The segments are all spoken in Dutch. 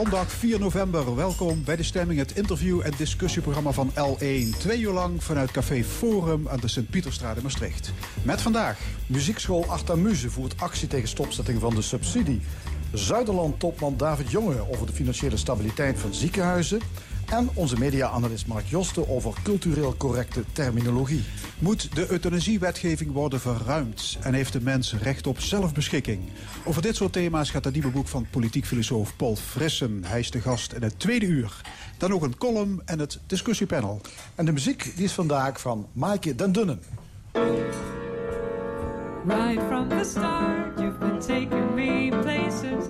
Zondag 4 november, welkom bij de stemming, het interview- en discussieprogramma van L1. Twee uur lang vanuit Café Forum aan de Sint-Pieterstraat in Maastricht. Met vandaag. Muziekschool Artamuse voert actie tegen stopzetting van de subsidie. Zuiderland-topman David Jonge over de financiële stabiliteit van ziekenhuizen. En onze media-analyst Mark Josten over cultureel correcte terminologie. Moet de euthanasiewetgeving worden verruimd en heeft de mens recht op zelfbeschikking? Over dit soort thema's gaat het nieuwe boek van politiek filosoof Paul Frissen. Hij is de gast in het tweede uur. Dan ook een column en het discussiepanel. En de muziek die is vandaag van Maaike den Dunnen. Right from the start, you've been taking me places,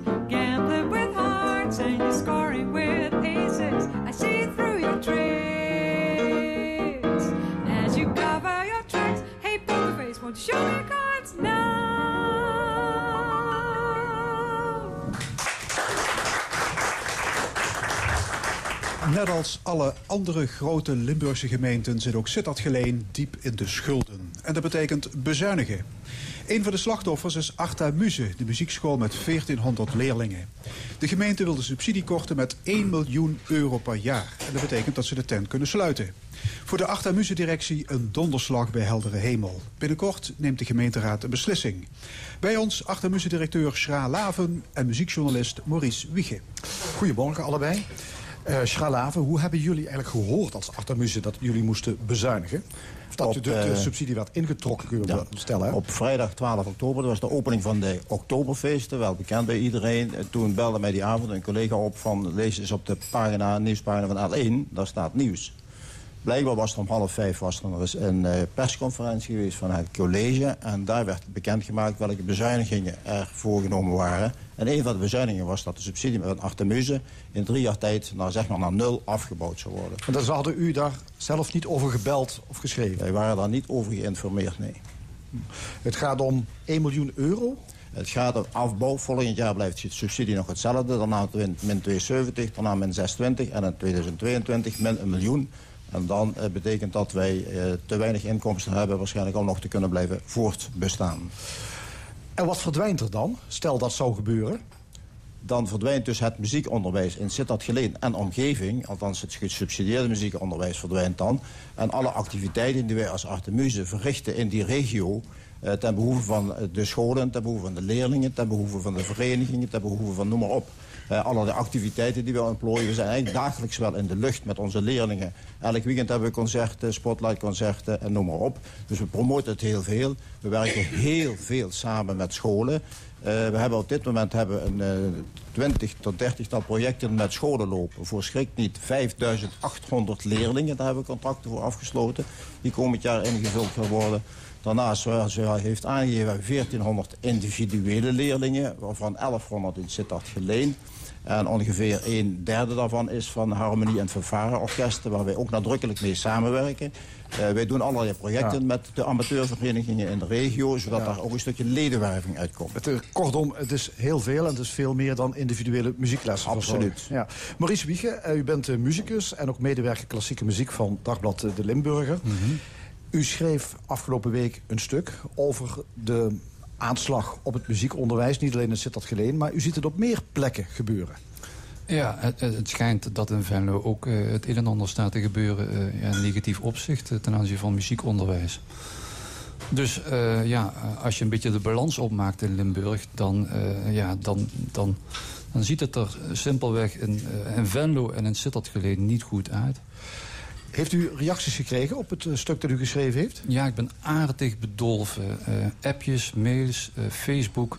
show me now? Net als alle andere grote Limburgse gemeenten zit ook Sittard Geleen diep in de schulden. En dat betekent bezuinigen. Een van de slachtoffers is Arta Muse, de muziekschool met 1400 leerlingen. De gemeente wil de subsidie korten met 1 miljoen euro per jaar. En dat betekent dat ze de tent kunnen sluiten. Voor de Arta Muse directie een donderslag bij heldere hemel. Binnenkort neemt de gemeenteraad een beslissing. Bij ons Arta Muse directeur Schra Laven en muziekjournalist Maurice Wiege. Goedemorgen allebei. Uh, Schralaven, hoe hebben jullie eigenlijk gehoord als Artamuse dat jullie moesten bezuinigen? Of dat Op, de, de eh, subsidie werd ingetrokken, kun je Ja. wel stellen. hè? Op vrijdag 12 oktober, dat was de opening van de Oktoberfeesten, wel bekend bij iedereen. En Toen belde mij die avond een collega op van lees eens op de pagina, nieuwspagina van L1, daar staat nieuws. Blijkbaar was er om half vijf was er dus een eh, persconferentie geweest van het college. En daar werd bekendgemaakt welke bezuinigingen er voorgenomen waren. En een van de bezuinigingen was dat de subsidie van Artemuse in drie jaar tijd naar, zeg maar, naar nul afgebouwd zou worden. En dan hadden u daar zelf niet over gebeld of geschreven. Wij waren daar niet over geïnformeerd, nee. Het gaat om 1 miljoen euro. Het gaat om afbouw. Volgend jaar blijft de subsidie nog hetzelfde. Daarna min- min 270, daarna min 26 en in 2022 min een miljoen. En dan eh, betekent dat wij eh, te weinig inkomsten hebben... waarschijnlijk om nog te kunnen blijven voortbestaan. En wat verdwijnt er dan? Stel dat zou gebeuren. Dan verdwijnt dus het muziekonderwijs in Sittard Geleen en omgeving. Althans, het gesubsidieerde muziekonderwijs verdwijnt dan. En alle activiteiten die wij als Artemuse verrichten in die regio... eh, ten behoeve van de scholen, ten behoeve van de leerlingen... ten behoeve van de verenigingen, ten behoeve van noem maar op. Eh, allerlei activiteiten die we ontplooien. We zijn eigenlijk dagelijks wel in de lucht met onze leerlingen. Elk weekend hebben we concerten, spotlightconcerten en noem maar op. Dus we promoten het heel veel. We werken heel veel samen met scholen. Eh, we hebben op dit moment hebben een eh, 20 tot 30 tal projecten met scholen lopen. Voor schrik niet 5800 leerlingen. Daar hebben we contracten voor afgesloten. Die komend jaar ingevuld gaan worden. Daarnaast, zoals u heeft aangegeven, hebben we 1400 individuele leerlingen. Waarvan 1100 in Sittard Geleen. En ongeveer een derde daarvan is van Harmonie en Orkesten... waar wij ook nadrukkelijk mee samenwerken. Eh, wij doen allerlei projecten Ja. met de amateurverenigingen in de regio... zodat daar ook een stukje ledenwerving uitkomt. Het, eh, kortom, het is heel veel en het is veel meer dan individuele muzieklessen. Absoluut. Ja. Maurice Wiege, eh, u bent muzikus en ook medewerker klassieke muziek van Dagblad De Limburger. U schreef afgelopen week een stuk over de aanslag op het muziekonderwijs. Niet alleen in Sittard Geleen, maar u ziet het op meer plekken gebeuren. Ja, het, het schijnt dat in Venlo ook eh, het een en ander staat te gebeuren ja, in negatief opzicht eh, ten aanzien van muziekonderwijs. Dus ja, als je een beetje de balans opmaakt in Limburg, dan, ja, dan, dan, dan ziet het er simpelweg in, in Venlo en in Sittard geleden niet goed uit. Heeft u reacties gekregen op het eh, stuk dat u geschreven heeft? Ja, ik ben aardig bedolven. Eh, appjes, mails, eh, Facebook.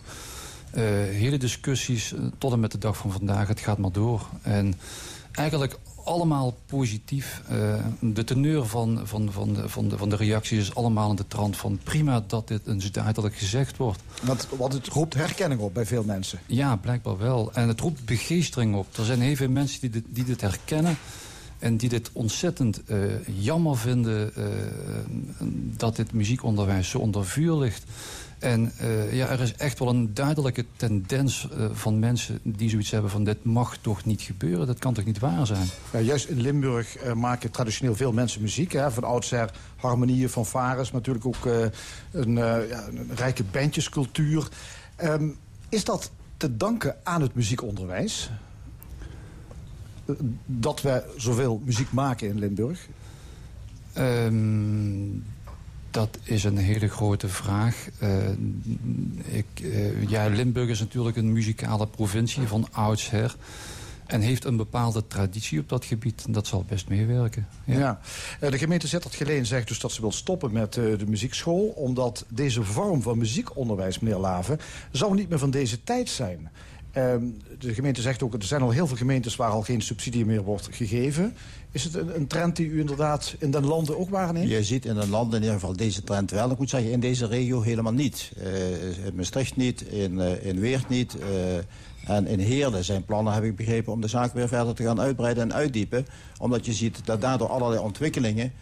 hele discussies tot en met de dag van vandaag. Het gaat maar door. En eigenlijk allemaal positief. De teneur van, van, van, de, van, de, van de reacties is allemaal in de trant van... prima dat dit eens duidelijk gezegd wordt. Want, want het roept herkenning op bij veel mensen. Ja, blijkbaar wel. En het roept begeestering op. Er zijn heel veel mensen die dit, die dit herkennen... en die dit ontzettend eh, jammer vinden... eh, dat dit muziekonderwijs zo onder vuur ligt. En eh, ja, er is echt wel een duidelijke tendens van mensen die zoiets hebben van dit mag toch niet gebeuren, dat kan toch niet waar zijn. Ja, juist in Limburg maken traditioneel veel mensen muziek. Hè? Van oudsher harmonieën, fanfares, maar natuurlijk ook een, ja, een rijke bandjescultuur. Ehm, is dat te danken aan het muziekonderwijs? Eh, Dat we zoveel muziek maken in Limburg? Ehm, dat is een hele grote vraag. Eh, ik, eh, ja, Limburg is natuurlijk een muzikale provincie van oudsher. En heeft een bepaalde traditie op dat gebied. Dat zal best meewerken. Ja. Ja. De gemeente Zittert Geleen zegt dus dat ze wil stoppen met de muziekschool... omdat deze vorm van muziekonderwijs, meneer Laven... zou niet meer van deze tijd zijn. Ehm, de gemeente zegt ook, er zijn al heel veel gemeentes... waar al geen subsidie meer wordt gegeven. Is het een, trend die u inderdaad in den landen ook waarneemt? Je ziet in een land in ieder geval deze trend wel. Ik moet zeggen, in deze regio helemaal niet. Eh, in Maastricht niet, in, eh, in Weert niet. eh, en in Heerlen zijn plannen, heb ik begrepen, om de zaak weer verder te gaan uitbreiden en uitdiepen. Omdat je ziet dat daardoor allerlei ontwikkelingen...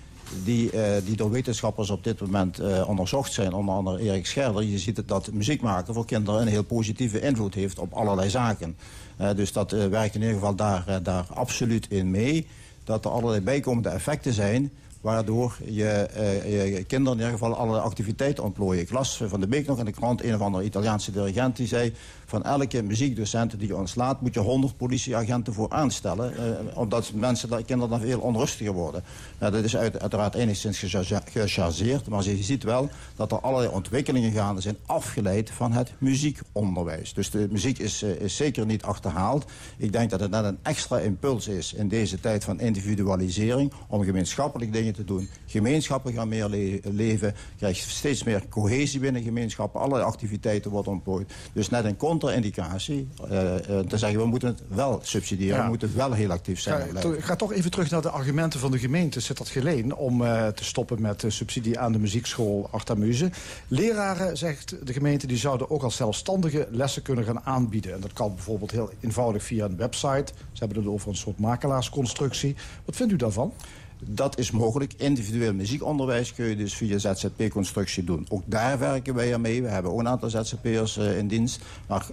Die, eh, die door wetenschappers op dit moment eh, onderzocht zijn, onder andere Erik Scherder. Je ziet dat muziek maken voor kinderen een heel positieve invloed heeft op allerlei zaken. Eh, dus dat werkt in ieder geval daar, daar absoluut in mee. Dat er allerlei bijkomende effecten zijn waardoor je, eh, je kinderen in ieder geval allerlei activiteiten ontplooien. Ik las van de week nog in de krant een of andere Italiaanse dirigent die zei... van elke muziekdocent die je ontslaat moet je 100 politieagenten voor aanstellen. eh, omdat mensen, kinderen dan veel onrustiger worden. Nou, dat is uit, uiteraard enigszins gecharge- gechargeerd. Maar je ziet wel dat er allerlei ontwikkelingen gaande zijn afgeleid van het muziekonderwijs. Dus de muziek is, eh, is zeker niet achterhaald. Ik denk dat het net een extra impuls is in deze tijd van individualisering... om gemeenschappelijk dingen te doen. Gemeenschappen gaan meer le- leven. Je krijgt steeds meer cohesie binnen gemeenschappen. Allerlei activiteiten worden ontplooid. Dus net een contra-indicatie eh, eh, te zeggen... we moeten het wel subsidiëren. Ja. We moeten wel heel actief zijn. Ga, to- ga toch even terug naar de argumenten van de gemeente Sittard Geleen... om eh, te stoppen met subsidie aan de muziekschool Artamuse. Leraren, zegt de gemeente, die zouden ook als zelfstandige lessen kunnen gaan aanbieden. En dat kan bijvoorbeeld heel eenvoudig via een website. Ze hebben het over een soort makelaarsconstructie. Wat vindt u daarvan? Dat is mogelijk. Individueel muziekonderwijs kun je dus via ZZP-constructie doen. Ook daar werken wij aan mee. We hebben ook een aantal ZZP'ers eh, in dienst. Maar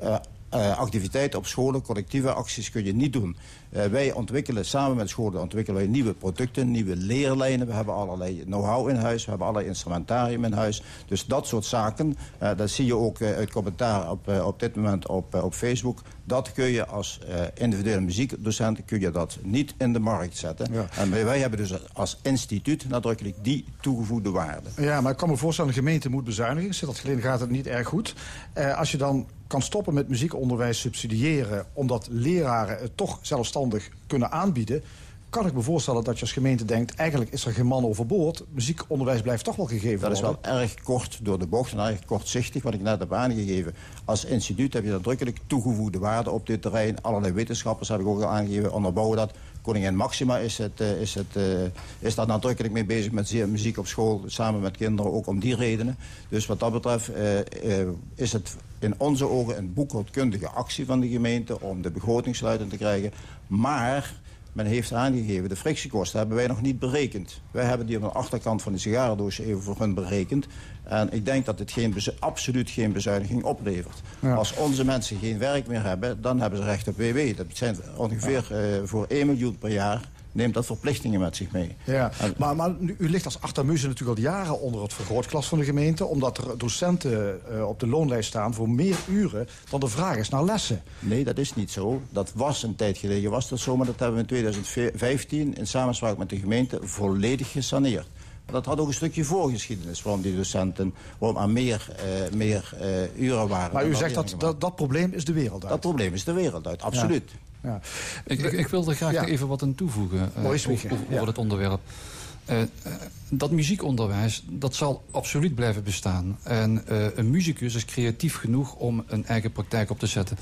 eh, eh, activiteiten op scholen, collectieve acties kun je niet doen. Eh, wij ontwikkelen samen met scholen ontwikkelen wij nieuwe producten, nieuwe leerlijnen. We hebben allerlei know-how in huis, we hebben allerlei instrumentarium in huis. Dus dat soort zaken, eh, dat zie je ook uit commentaar op, op dit moment op, op Facebook. Dat kun je als individuele muziekdocent kun je dat niet in de markt zetten. Ja. En wij, wij hebben dus als instituut nadrukkelijk die toegevoegde waarde. Ja, maar ik kan me voorstellen, de gemeente moet bezuinigen. Sittard Geleen gaat het niet erg goed. Als je dan kan stoppen met muziekonderwijs subsidiëren... omdat leraren het toch zelfstandig kunnen aanbieden... kan ik me voorstellen dat je als gemeente denkt... eigenlijk is er geen man overboord. Muziekonderwijs blijft toch wel gegeven Dat is wel erg kort door de bocht en erg kortzichtig, wat ik net heb aangegeven. Als instituut heb je nadrukkelijk toegevoegde waarde op dit terrein. Allerlei wetenschappers heb ik ook al aangegeven, onderbouwen dat. Koningin Maxima is, het, eh, is, het, eh, is daar nadrukkelijk mee bezig met muziek op school, samen met kinderen, ook om die redenen. Dus wat dat betreft eh, is het in onze ogen een boekhoudkundige actie van de gemeente om de begroting sluitend te krijgen. Maar men heeft aangegeven, de frictiekosten hebben wij nog niet berekend. Wij hebben die op de achterkant van de sigarendoosje even voor hun berekend. En ik denk dat het geen absoluut geen bezuiniging oplevert. Ja. Als onze mensen geen werk meer hebben, dan hebben ze recht op WW. Dat zijn ongeveer eh, voor 1 miljoen per jaar neemt dat verplichtingen met zich mee. Ja, maar, u ligt als Artamuse natuurlijk al jaren onder het vergrootglas van de gemeente... omdat er docenten eh, op de loonlijst staan voor meer uren dan de vraag is naar lessen. Nee, dat is niet zo. Dat was een tijd geleden, was dat zo, maar dat hebben we in 2015 in samenspraak met de gemeente volledig gesaneerd. Maar dat had ook een stukje voorgeschiedenis waarom die docenten waarom er meer, eh, meer eh, uren waren. Maar u zegt dat, dat dat probleem is de wereld uit. Dat probleem is de wereld uit, absoluut. Ja. Ik, ik, ik wil er graag Ja. even wat aan toevoegen Maurice over, ja. het onderwerp. Eh, eh, dat muziekonderwijs, dat zal absoluut blijven bestaan. En een muzikus is creatief genoeg om een eigen praktijk op te zetten.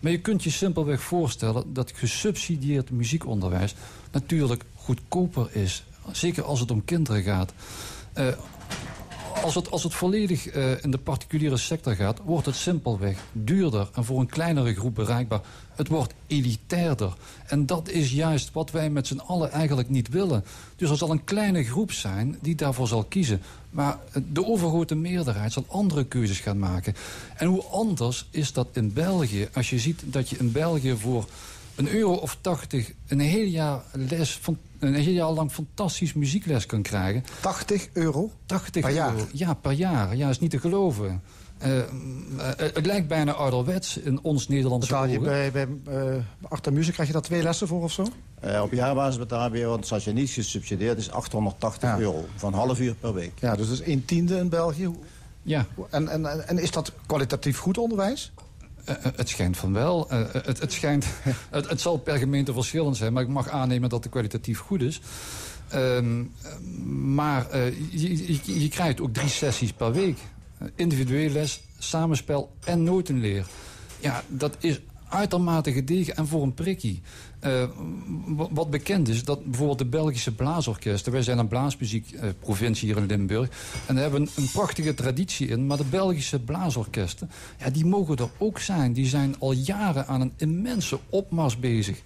Maar je kunt je simpelweg voorstellen dat gesubsidieerd muziekonderwijs natuurlijk goedkoper is. Zeker als het om kinderen gaat. Als het, als het volledig eh, in de particuliere sector gaat, wordt het simpelweg duurder en voor een kleinere groep bereikbaar. Het wordt elitairder. En dat is juist wat wij met z'n allen eigenlijk niet willen. Dus er zal een kleine groep zijn die daarvoor zal kiezen. Maar de overgrote meerderheid zal andere keuzes gaan maken. En hoe anders is dat in België? Als je ziet dat je in België voor een euro of tachtig een heel jaar les van een heel jaar lang fantastisch muziekles kan krijgen. 80 euro? 80 Per jaar? euro. Ja, per jaar. Ja, is niet te geloven. Eh, eh, het lijkt bijna ouderwets in ons Nederlandse Betaal je ogen. bij, bij eh Achter Muziek, krijg je daar twee lessen voor of zo? Eh, op jaarbasis betaal je, want als je niet gesubsidieerd is, 880 Ja. euro. Van half uur per week. Ja, dus dat is een tiende in België. Ja, En, en, en is dat kwalitatief goed onderwijs? Eh, eh, het schijnt van wel. Eh, het, het, schijnt, het, het zal per gemeente verschillend zijn, maar ik mag aannemen dat het kwalitatief goed is. Ehm, eh, maar je, je, krijgt ook drie sessies per week. Individueel les, samenspel en notenleer. Ja, dat is uitermate gedegen en voor een prikkie. Eh, wat bekend is, dat bijvoorbeeld de Belgische blaasorkesten... wij zijn een blaasmuziekprovincie hier in Limburg... en daar hebben we een prachtige traditie in... maar de Belgische blaasorkesten, ja, die mogen er ook zijn. Die zijn al jaren aan een immense opmars bezig.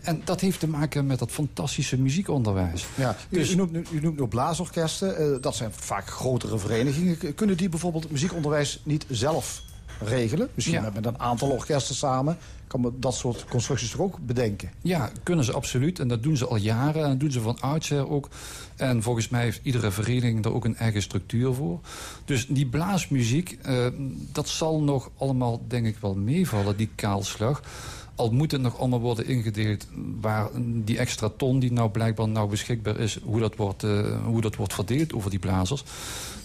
En dat heeft te maken met dat fantastische muziekonderwijs. Ja, u, Dus- u, noemt, nu- u noemt nu blaasorkesten. eh, dat zijn vaak grotere verenigingen. Kunnen die bijvoorbeeld het muziekonderwijs niet zelf regelen? Misschien Ja. met een aantal orkesten samen. Kan me dat soort constructies toch ook bedenken? Ja, kunnen ze absoluut. En dat doen ze al jaren. En dat doen ze van oudsher ook. En volgens mij heeft iedere vereniging daar ook een eigen structuur voor. Dus die blaasmuziek, eh, dat zal nog allemaal, denk ik, wel meevallen, die kaalslag. Al moet het nog allemaal worden ingedeeld waar die extra ton die nou blijkbaar nou beschikbaar is, hoe dat wordt, eh, hoe dat wordt verdeeld over die blazers.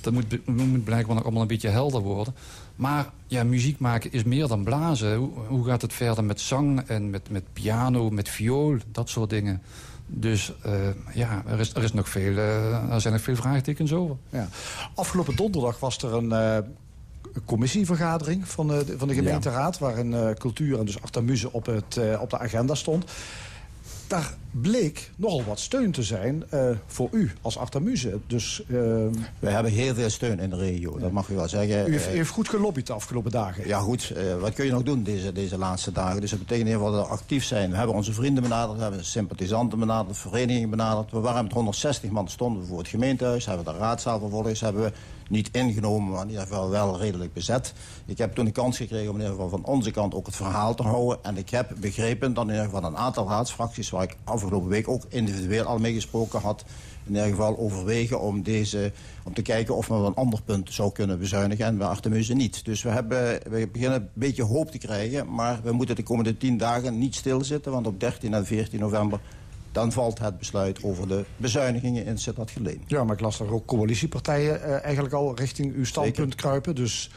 Dat moet blijkbaar nog allemaal een beetje helder worden. Maar ja, muziek maken is meer dan blazen. Hoe, hoe gaat het verder met zang en met, met piano, met viool, dat soort dingen. Dus eh, ja, er, is, er, is nog veel, eh, er zijn nog veel vraagtekens over. Ja. Afgelopen donderdag was er een eh, commissievergadering van, eh, de- van de gemeenteraad... waarin cultuur en dus Artamuze op, het, op de agenda stond. Daar bleek nogal wat steun te zijn eh, voor u als Artamuze. Dus eh, We hebben heel veel steun in de regio, dat mag je wel zeggen. u heeft, Eh, u heeft goed gelobbyd de afgelopen dagen. Ja goed, wat kun je nog doen deze, deze laatste dagen? Dus dat betekent geval dat we actief zijn. We hebben onze vrienden benaderd, we hebben sympathisanten benaderd, verenigingen benaderd. We waren met 160 man stonden we voor het gemeentehuis, hebben de raadzaal vervolgens hebben we niet ingenomen, maar in ieder geval wel redelijk bezet. Ik heb toen de kans gekregen om in ieder geval van onze kant ook het verhaal te houden. En ik heb begrepen dat in ieder geval een aantal raadsfracties, waar ik afgelopen week ook individueel al mee gesproken had, in ieder geval overwegen om, deze, om te kijken of men een ander punt zou kunnen bezuinigen en bij Artemuze niet. Dus we, hebben, we beginnen een beetje hoop te krijgen, maar we moeten de komende tien dagen niet stilzitten, want op 13 en 14 november dan valt het besluit over de bezuinigingen in Sittard Geleen. Ja, maar ik las er ook coalitiepartijen eh, eigenlijk al richting uw standpunt kruipen. Dus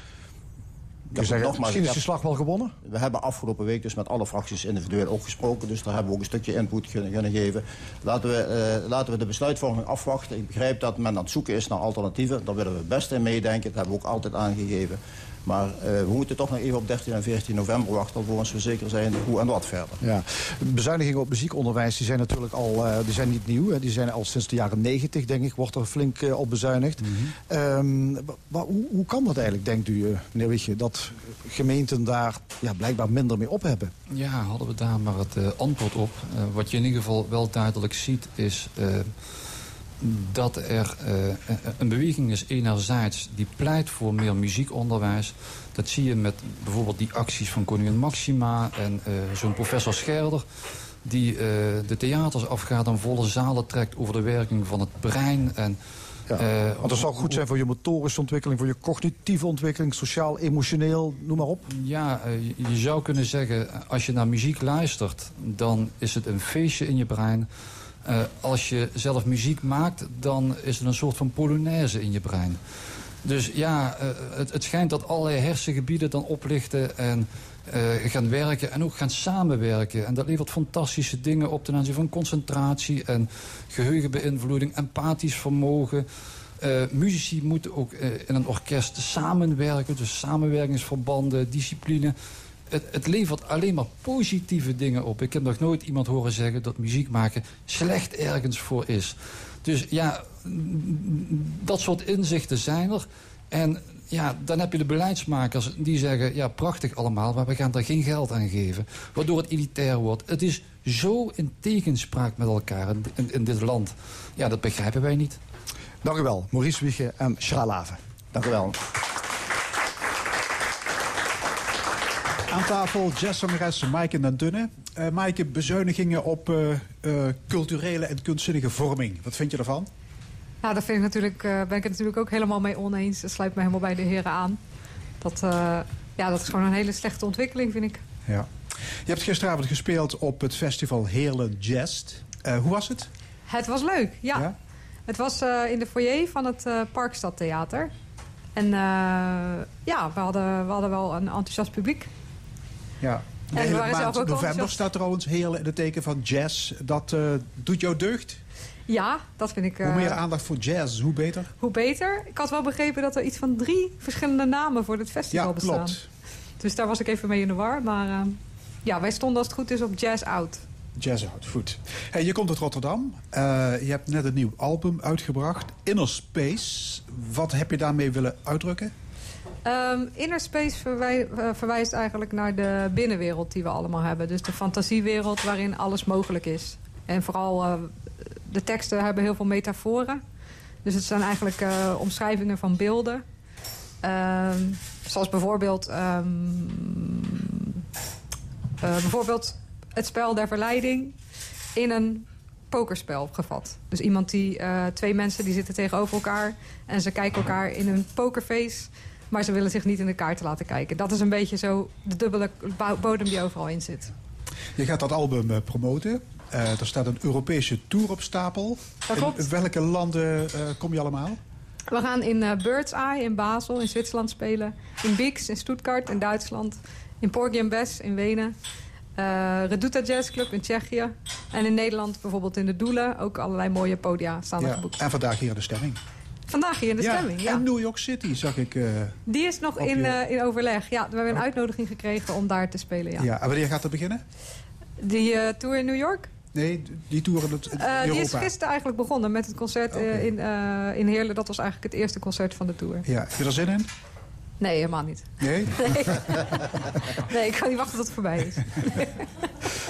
zeggen, nogmaals, misschien is de slag wel gewonnen. We hebben afgelopen week dus met alle fracties individueel ook gesproken. Dus daar hebben we ook een stukje input kunnen, kunnen geven. Laten we, eh, laten we de besluitvorming afwachten. Ik begrijp dat men aan het zoeken is naar alternatieven. Daar willen we best in meedenken. Dat hebben we ook altijd aangegeven. Maar eh, we moeten toch nog even op 13 en 14 november wachten... alvorens we zeker zijn hoe en wat verder. Ja. Bezuinigingen op muziekonderwijs die zijn natuurlijk al eh, die zijn niet nieuw. Hè. Die zijn al sinds de jaren negentig, denk ik, wordt er flink eh, op bezuinigd. Ehm, wa- hoe, hoe kan dat eigenlijk, denkt u, meneer Wichtje, dat gemeenten daar ja, blijkbaar minder mee op hebben? Ja, hadden we daar maar het eh, antwoord op. Eh, wat je in ieder geval wel duidelijk ziet is eh, dat er eh, een beweging is enerzijds die pleit voor meer muziekonderwijs. Dat zie je met bijvoorbeeld die acties van koningin Maxima en eh, zo'n professor Scherder die eh, de theaters afgaat en volle zalen trekt over de werking van het brein. En, Ja. eh, Want dat zou goed zijn voor je motorische ontwikkeling, voor je cognitieve ontwikkeling, sociaal, emotioneel, noem maar op. Ja, eh, je zou kunnen zeggen, als je naar muziek luistert, dan is het een feestje in je brein. Eh, als je zelf muziek maakt, dan is het een soort van polonaise in je brein. Dus ja, eh, het, het schijnt dat allerlei hersengebieden dan oplichten en eh, gaan werken en ook gaan samenwerken. En dat levert fantastische dingen op ten aanzien van concentratie en geheugenbeïnvloeding, empathisch vermogen. Eh muzici moeten ook in een orkest samenwerken, dus samenwerkingsverbanden, discipline. Het, het levert alleen maar positieve dingen op. Ik heb nog nooit iemand horen zeggen dat muziek maken slecht ergens voor is. Dus ja, dat soort inzichten zijn er. En ja, dan heb je de beleidsmakers die zeggen... ja, prachtig allemaal, maar we gaan daar geen geld aan geven. Waardoor het elitair wordt. Het is zo in tegenspraak met elkaar in, in, dit land. Ja, dat begrijpen wij niet. Dank u wel, Maurice Wiege en Lave. Dank u wel. Aan tafel jazzzangeres Maaike den Dunne. Eh Maaike, bezuinigingen op eh, eh, culturele en kunstzinnige vorming. Wat vind je ervan? Ja, daar vind ik natuurlijk, ben ik het natuurlijk ook helemaal mee oneens. Dat sluit me helemaal bij de heren aan. Dat, ja, dat is gewoon een hele slechte ontwikkeling, vind ik. Ja. Je hebt gisteravond gespeeld op het festival Heerlen Jazz. Hoe was het? Het was leuk, ja. Ja? Het was in de foyer van het Parkstad Theater. En ja, we hadden, we hadden wel een enthousiast publiek. Ja. De hele waren maand ook november staat trouwens Heerlen in het teken van jazz. Dat eh, doet jou deugd. Ja, dat vind ik... eh, Hoe meer aandacht voor jazz, hoe beter. hoe beter. Ik had wel begrepen dat er iets van drie verschillende namen voor dit festival Ja, bestaan. klopt. Dus daar was ik even mee in de war. Maar eh, ja, wij stonden als het goed is op Jazz Out. Jazz out, goed. Hey, je komt uit Rotterdam. Eh, je hebt net een nieuw album uitgebracht, Inner Space. Wat heb je daarmee willen uitdrukken? Ehm, Inner Space eh, verwijst eigenlijk naar de binnenwereld die we allemaal hebben. Dus de fantasiewereld waarin alles mogelijk is. En vooral eh, de teksten hebben heel veel metaforen. Dus het zijn eigenlijk eh, omschrijvingen van beelden. Ehm, zoals bijvoorbeeld, ehm, eh, bijvoorbeeld het spel der verleiding in een pokerspel gevat. Dus iemand die, twee mensen die zitten tegenover elkaar en ze kijken elkaar in een pokerface, maar ze willen zich niet in de kaarten laten kijken. Dat is een beetje zo de dubbele bo- bodem die overal in zit. Je gaat dat album eh, promoten. Eh, er staat een Europese tour op stapel. In welke landen eh, kom je allemaal? We gaan in eh, Bird's Eye in Basel in Zwitserland spelen. In Beeks in Stuttgart in Duitsland. In Porgy and Bess in Wenen. eh Reduta Jazz Club in Tsjechië. En in Nederland bijvoorbeeld in de Doelen. Ook allerlei mooie podia staan er Ja. geboekt. En vandaag hier in de stemming. Vandaag hier in de stemming, ja. En New York City zag ik. eh, Die is nog in, je- eh, in overleg. Ja, we hebben een Oh. uitnodiging gekregen om daar te spelen, ja. ja. En wanneer gaat dat beginnen? Die eh, tour in New York? Nee, die tour in het in Eh, die is Europa. gisteren eigenlijk begonnen met het concert in, in Heerlen. Dat was eigenlijk het eerste concert van de tour. Ja, heb je er zin in? Nee, helemaal niet. Nee? Nee, nee ik kan niet wachten tot het voorbij is.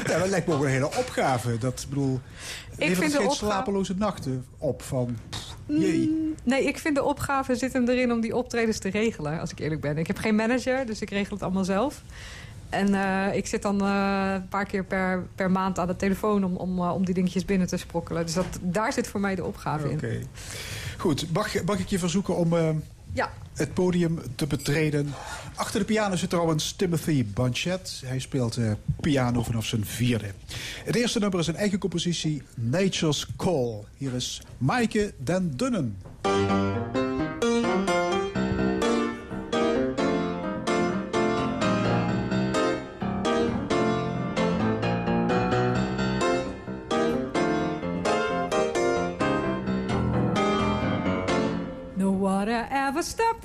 Ja, dat lijkt me ook een hele opgave. Dat bedoel, levert vind het geen opgave- slapeloze nachten op van... jee. Mm, Nee, ik vind de opgave zit hem erin om die optredens te regelen, als ik eerlijk ben. Ik heb geen manager, dus ik regel het allemaal zelf. En eh, ik zit dan eh, een paar keer per, per maand aan de telefoon om, om, eh, om die dingetjes binnen te sprokkelen. Dus dat, daar zit voor mij de opgave Oké. in. Goed, mag, mag ik je verzoeken om Ja, het podium te betreden? Achter de piano zit trouwens Timothy Banchet. Hij speelt eh, piano vanaf zijn vierde. Het eerste nummer is een eigen compositie, Nature's Call. Hier is Maaike den Dunnen.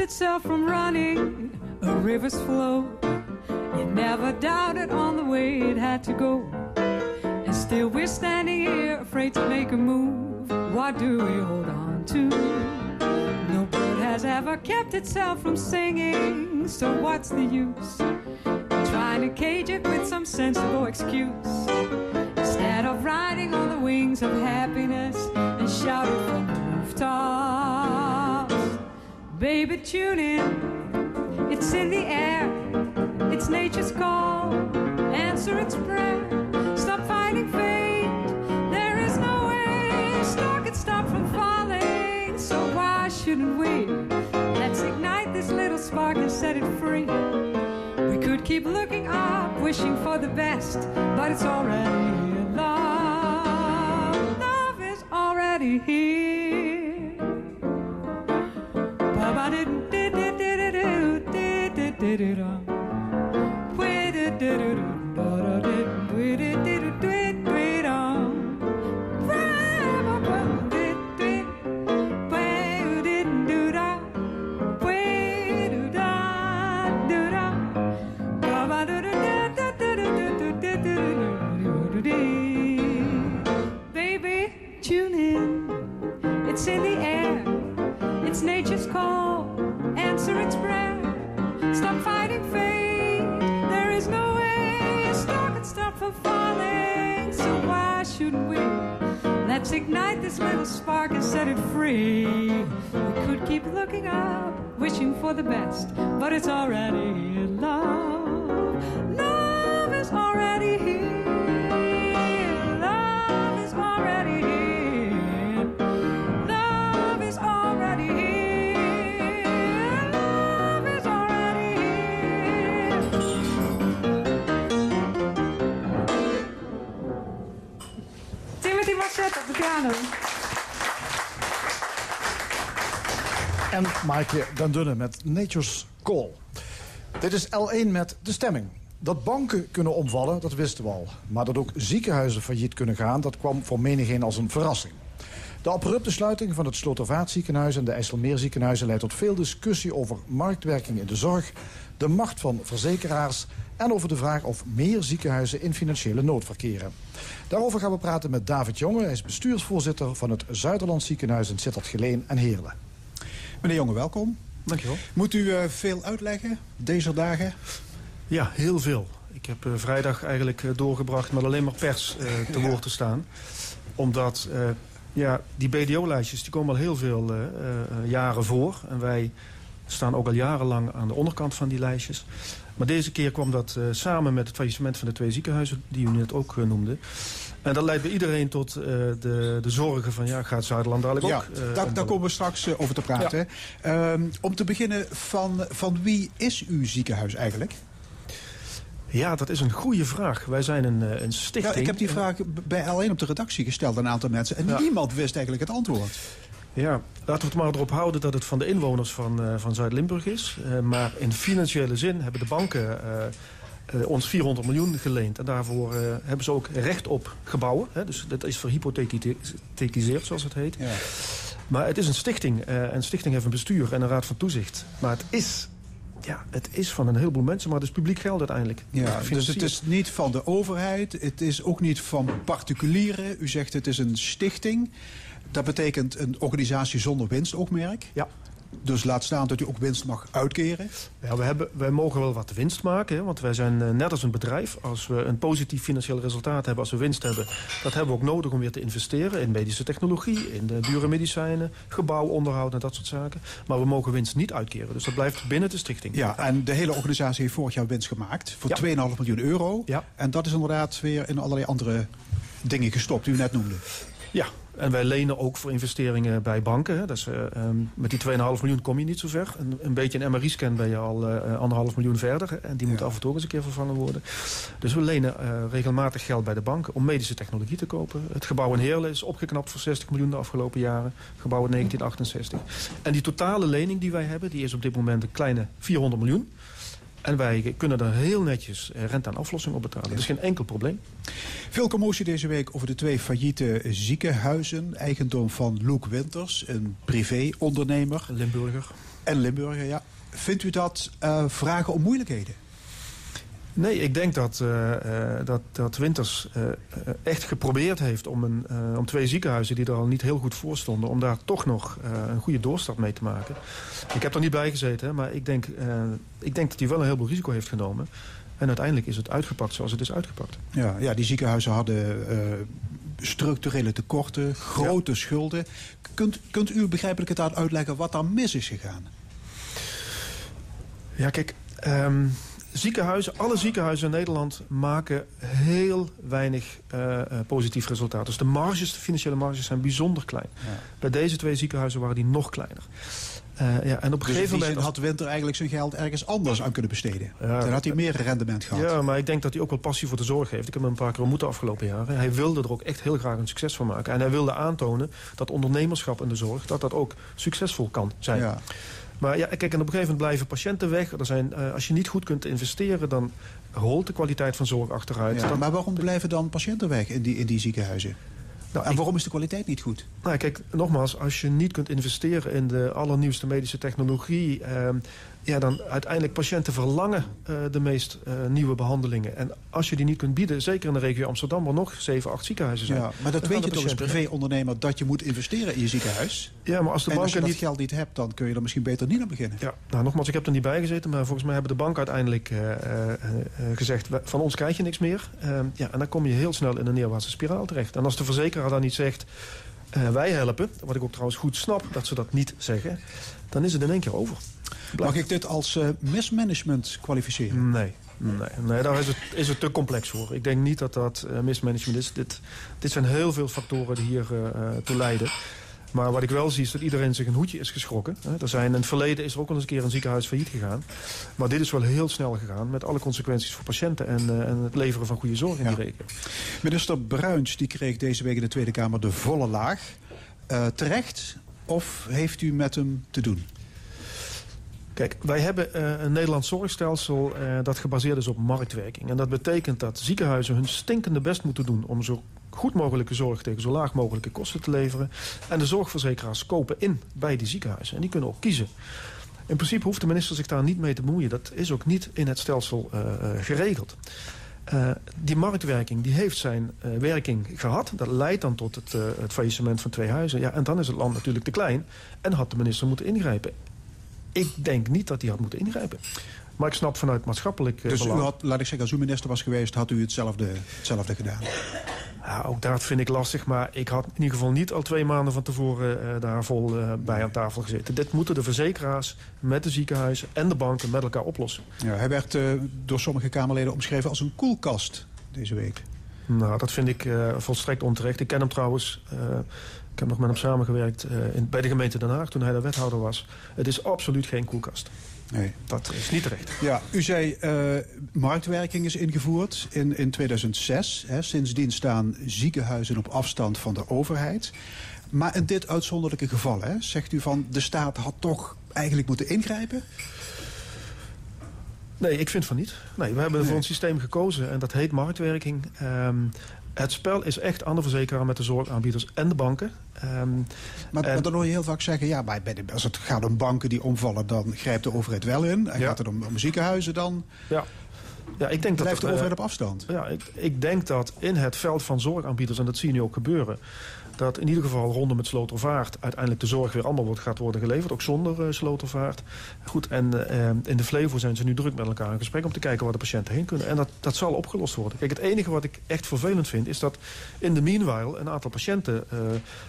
Itself from running a river's flow. It never doubted on the way it had to go. And still we're standing here afraid to make a move. What do we hold on to? No bird has ever kept itself from singing. So what's the use? Trying to cage it with some sensible excuse. Instead of riding on the wings of happiness and shouting from. Baby, tune in. It's in the air. It's nature's call. Answer its prayer. Stop fighting fate. There is no way. Star can stop from falling. So why shouldn't we? Let's ignite this little spark and set it free. We could keep looking up, wishing for the best, but it's already here. Love, love is already here. The best, Maaike Den Dunne met Nature's Call. Dit is L1 met de stemming. Dat banken kunnen omvallen, dat wisten we al. Maar dat ook ziekenhuizen failliet kunnen gaan, dat kwam voor menigeen als een verrassing. De abrupte sluiting van het Slotervaartziekenhuis en de IJsselmeerziekenhuizen leidt tot veel discussie over marktwerking in de zorg, de macht van verzekeraars en over de vraag of meer ziekenhuizen in financiële nood verkeren. Daarover gaan we praten met David Jonge. Hij is bestuursvoorzitter van het Zuiderland Ziekenhuis in Sittard-Geleen en Heerlen. Meneer Jonge, welkom. Dankjewel. Moet u eh, veel uitleggen deze dagen? Ja, heel veel. Ik heb eh, vrijdag eigenlijk eh, doorgebracht met alleen maar pers te woord te staan. Omdat ja, die BDO-lijstjes die komen al heel veel jaren voor. En wij staan ook al jarenlang aan de onderkant van die lijstjes. Maar deze keer kwam dat eh, samen met het faillissement van de twee ziekenhuizen... die u net ook eh, noemde. En dat leidt bij iedereen tot eh, de, de zorgen van... ja, gaat Zuiderland dadelijk ja, ook... eh, daar, daar komen we straks over te praten. Ehm, om te beginnen, van, van wie is uw ziekenhuis eigenlijk? Ja, dat is een goede vraag. Wij zijn een, een stichting. Ja, ik heb die vraag bij L1 op de redactie gesteld aan een aantal mensen. En Ja. niemand wist eigenlijk het antwoord. Ja, laten we het maar erop houden dat het van de inwoners van, eh, van Zuid-Limburg is. Eh, maar in financiële zin hebben de banken eh, ons 400 miljoen geleend. En daarvoor hebben ze ook recht op gebouwen. Hè? Dus dat is verhypothekiseerd, zoals het heet. Ja. Maar het is een stichting. en een stichting heeft een bestuur en een raad van toezicht. Maar het is, ja, het is van een heleboel mensen, maar het is publiek geld uiteindelijk. Ja, dus het is niet van de overheid, het is ook niet van particulieren. U zegt het is een stichting. Dat betekent een organisatie zonder winstoogmerk. Ja. Dus laat staan dat u ook winst mag uitkeren. Ja, we hebben, wij mogen wel wat winst maken, hè, want wij zijn eh, net als een bedrijf. Als we een positief financieel resultaat hebben, als we winst hebben... dat hebben we ook nodig om weer te investeren in medische technologie... in de dure medicijnen, gebouwonderhoud en dat soort zaken. Maar we mogen winst niet uitkeren, dus dat blijft binnen de stichting. Ja, en de hele organisatie heeft vorig jaar winst gemaakt voor Ja. 2,5 miljoen euro. Ja. En dat is inderdaad weer in allerlei andere dingen gestopt, die u net noemde. Ja, en wij lenen ook voor investeringen bij banken. Hè. Dus, met die 2,5 miljoen kom je niet zo ver. Een, een beetje een MRI-scan ben je al eh, anderhalf miljoen verder. hè. En die moet Ja. af en toe eens een keer vervangen worden. Dus we lenen eh, regelmatig geld bij de banken om medische technologie te kopen. Het gebouw in Heerlen is opgeknapt voor 60 miljoen de afgelopen jaren. Gebouw in 1968. En die totale lening die wij hebben, die is op dit moment een kleine 400 miljoen. En wij kunnen er heel netjes eh, rente en aflossing op betalen. Dat is geen enkel probleem. Veel commotie deze week over de twee failliete ziekenhuizen. Eigendom van Loek Winters, een privé-ondernemer. Limburger. En Limburger, ja. Vindt u dat eh, vragen om moeilijkheden? Nee, ik denk dat, eh, eh, dat, dat Winters eh, echt geprobeerd heeft om, een, om twee ziekenhuizen die er al niet heel goed voor stonden, om daar toch nog een goede doorstart mee te maken. Ik heb er niet bij gezeten, hè, maar ik denk, ik denk dat hij wel een heleboel risico heeft genomen. En uiteindelijk is het uitgepakt zoals het is uitgepakt. Ja, ja die ziekenhuizen hadden structurele tekorten, grote schulden. Kunt, kunt u begrijpelijkertaal uitleggen wat daar mis is gegaan? Ja, kijk, ehm, ziekenhuizen, alle ziekenhuizen in Nederland maken heel weinig eh, eh, positief resultaat. Dus de marges, de financiële marges zijn bijzonder klein. Bij deze twee ziekenhuizen waren die nog kleiner. Eh, ja, en op een Dus gegeven moment... had Winter eigenlijk zijn geld ergens anders aan kunnen besteden. Ja, Dan had hij meer rendement gehad. Ja, maar ik denk dat hij ook wel passie voor de zorg heeft. Ik heb hem een paar keer ontmoet de afgelopen jaren. Hij wilde er ook echt heel graag een succes van maken. En hij wilde aantonen dat ondernemerschap in de zorg... dat dat ook succesvol kan zijn. Ja. Maar ja, kijk, en op een gegeven moment blijven patiënten weg. Er zijn, eh, als je niet goed kunt investeren... dan rolt de kwaliteit van zorg achteruit. Ja, maar waarom blijven dan patiënten weg in die, in die ziekenhuizen? nou, En waarom is de kwaliteit niet goed? Nou, kijk, nogmaals, als je niet kunt investeren in de allernieuwste medische technologie... ehm, ja, dan uiteindelijk patiënten verlangen uh, de meest uh, nieuwe behandelingen. En als je die niet kunt bieden, zeker in de regio Amsterdam... waar nog 7, 8 ziekenhuizen zijn. Ja, maar dat weet je toch als privé-ondernemer... dat je moet investeren in je ziekenhuis? Ja, maar als de en banken als je niet... dat geld niet hebt, dan kun je er misschien beter niet aan beginnen. Ja, nou nogmaals, ik heb er niet bij gezeten... maar volgens mij hebben de banken uiteindelijk uh, gezegd... van ons krijg je niks meer. Ehm, ja, en dan kom je heel snel in een neerwaartse spiraal terecht. En als de verzekeraar dan niet zegt... wij helpen, wat ik ook trouwens goed snap dat ze dat niet zeggen... dan is het in één keer over. Mag ik dit als uh, mismanagement kwalificeren? Nee. Nee, nee, daar is het, is het te complex voor. Ik denk niet dat dat uh, mismanagement is. Dit, dit zijn heel veel factoren die hier uh, toe leiden. Maar wat ik wel zie is dat iedereen zich een hoedje is geschrokken. Er zijn, in het verleden is er ook al eens een keer een ziekenhuis failliet gegaan. Maar dit is wel heel snel gegaan met alle consequenties voor patiënten... en, uh, en het leveren van goede zorg in ja. die regio. Minister Bruins die kreeg deze week in de Tweede Kamer de volle laag. Uh, terecht of heeft u met hem te doen? Kijk, wij hebben uh, een Nederlands zorgstelsel uh, dat gebaseerd is op marktwerking. En dat betekent dat ziekenhuizen hun stinkende best moeten doen... om zo goed mogelijke zorg tegen zo laag mogelijke kosten te leveren. En de zorgverzekeraars kopen in bij die ziekenhuizen. En die kunnen ook kiezen. In principe hoeft de minister zich daar niet mee te bemoeien. Dat is ook niet in het stelsel uh, geregeld. Die marktwerking die heeft zijn werking gehad. Dat leidt dan tot het, het faillissement van twee huizen. Ja, en dan is het land natuurlijk te klein. En had de minister moeten ingrijpen. Ik denk niet dat hij had moeten ingrijpen. Maar ik snap vanuit maatschappelijk dus belang... u had, laat ik zeggen, als u minister was geweest... had u hetzelfde, hetzelfde gedaan? Ja, ook dat vind ik lastig. Maar ik had in ieder geval niet al twee maanden van tevoren uh, daar vol uh, bij aan tafel gezeten. Dit moeten de verzekeraars met de ziekenhuizen en de banken met elkaar oplossen. Ja, hij werd uh, door sommige Kamerleden omschreven als een koelkast deze week. Nou, dat vind ik volstrekt onterecht. Ik ken hem trouwens... Ik heb nog met hem samengewerkt uh, in, bij de gemeente Den Haag toen hij daar wethouder was. Het is absoluut geen koelkast. Nee. Dat is niet terecht. Ja, u zei uh, marktwerking is ingevoerd in, in 2006. Hè. Sindsdien staan ziekenhuizen op afstand van de overheid. Maar in dit uitzonderlijke geval, hè, zegt u van de staat had toch eigenlijk moeten ingrijpen? Nee, ik vind van niet. Nee, we hebben nee. voor een systeem gekozen en dat heet marktwerking. Um, het spel is echt aan de verzekeraar met de zorgaanbieders en de banken. Um, maar, en, maar dan hoor je heel vaak zeggen... ja, bij de, als het gaat om banken die omvallen... dan grijpt de overheid wel in. En ja. gaat het om, om ziekenhuizen dan... Ja. Ja, ik denk Blijft dat, de overheid uh, op afstand? Ja, ik, ik denk dat in het veld van zorgaanbieders... en dat zie je nu ook gebeuren dat in ieder geval rondom het Slotervaart... uiteindelijk de zorg weer allemaal wordt, gaat worden geleverd. Ook zonder uh, Slotervaart. Goed, en uh, in de Flevo zijn ze nu druk met elkaar in gesprek... om te kijken waar de patiënten heen kunnen. En dat, dat zal opgelost worden. Kijk, het enige wat ik echt vervelend vind... is dat in de meanwhile een aantal patiënten uh,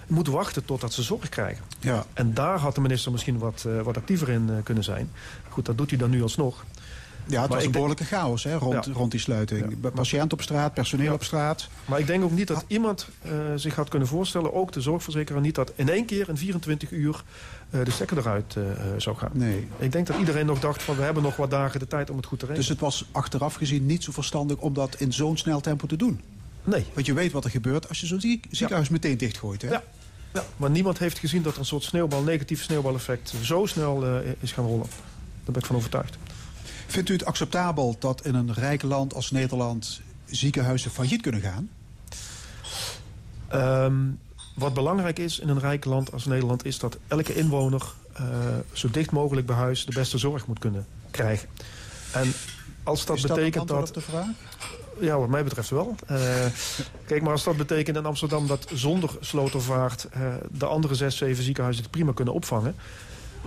moeten wachten totdat ze zorg krijgen. Ja. En daar had de minister misschien wat, wat actiever in kunnen zijn. Goed, dat doet hij dan nu alsnog. Ja, het Maar was een denk- behoorlijke chaos hè, rond, Ja. rond die sluiting. Ja. Patiënt op straat, personeel Ja. op straat. Maar ik denk ook niet dat iemand eh, zich had kunnen voorstellen... ook de zorgverzekeraar niet dat in één keer in 24 uur... eh, de stekker eruit eh, zou gaan. Nee. Ik denk dat iedereen nog dacht van... we hebben nog wat dagen de tijd om het goed te regelen. Dus het was achteraf gezien niet zo verstandig om dat in zo'n snel tempo te doen. Nee. Want je weet wat er gebeurt als je zo'n ziek- ziekenhuis meteen dichtgooit. Hè? Ja. Ja, maar niemand heeft gezien dat er een soort sneeuwbal, negatief sneeuwbaleffect... zo snel is gaan rollen. Daar ben ik van overtuigd. Vindt u het acceptabel dat in een rijk land als Nederland ziekenhuizen failliet kunnen gaan? Ehm, wat belangrijk is in een rijk land als Nederland... is dat elke inwoner eh, zo dicht mogelijk bij huis... de beste zorg moet kunnen krijgen. En als dat Is dat betekent dat... op de vraag? Ja, wat mij betreft wel. Eh, kijk, maar als dat betekent in Amsterdam dat zonder slotervaart... eh, de andere zes, zeven ziekenhuizen het prima kunnen opvangen...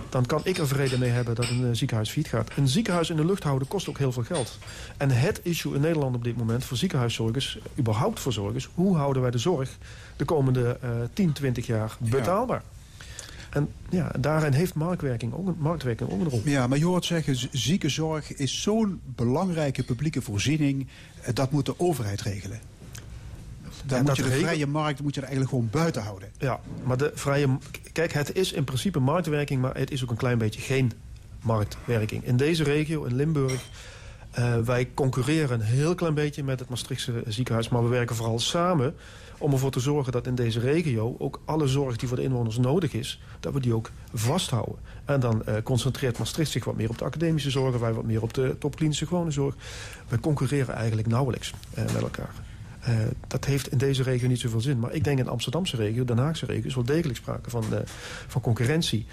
dan kan ik er vrede mee hebben dat een eh, ziekenhuis failliet gaat. Een ziekenhuis in de lucht houden kost ook heel veel geld. En het issue in Nederland op dit moment voor ziekenhuiszorgers... überhaupt voor zorgers, hoe houden wij de zorg de komende eh 10, 20 jaar betaalbaar? En ja, daarin heeft marktwerking ook een, marktwerking ook een rol. Ja, maar je hoort zeggen, ziekenzorg is zo'n belangrijke publieke voorziening. eh, Dat moet de overheid regelen. Dan moet je de vrije markt moet je er eigenlijk gewoon buiten houden. Ja, maar de vrije... Kijk, het is in principe marktwerking, maar het is ook een klein beetje geen marktwerking. In deze regio, in Limburg, eh, wij concurreren een heel klein beetje met het Maastrichtse ziekenhuis, maar we werken vooral samen om ervoor te zorgen dat in deze regio ook alle zorg die voor de inwoners nodig is, dat we die ook vasthouden. En dan eh, concentreert Maastricht zich wat meer op de academische zorg, wij wat meer op de topklinische gewone zorg. Wij concurreren eigenlijk nauwelijks eh, met elkaar. Eh, dat heeft in deze regio niet zoveel zin. Maar ik denk in de Amsterdamse regio, Den Haagse regio... is wel degelijk sprake van, eh, van concurrentie.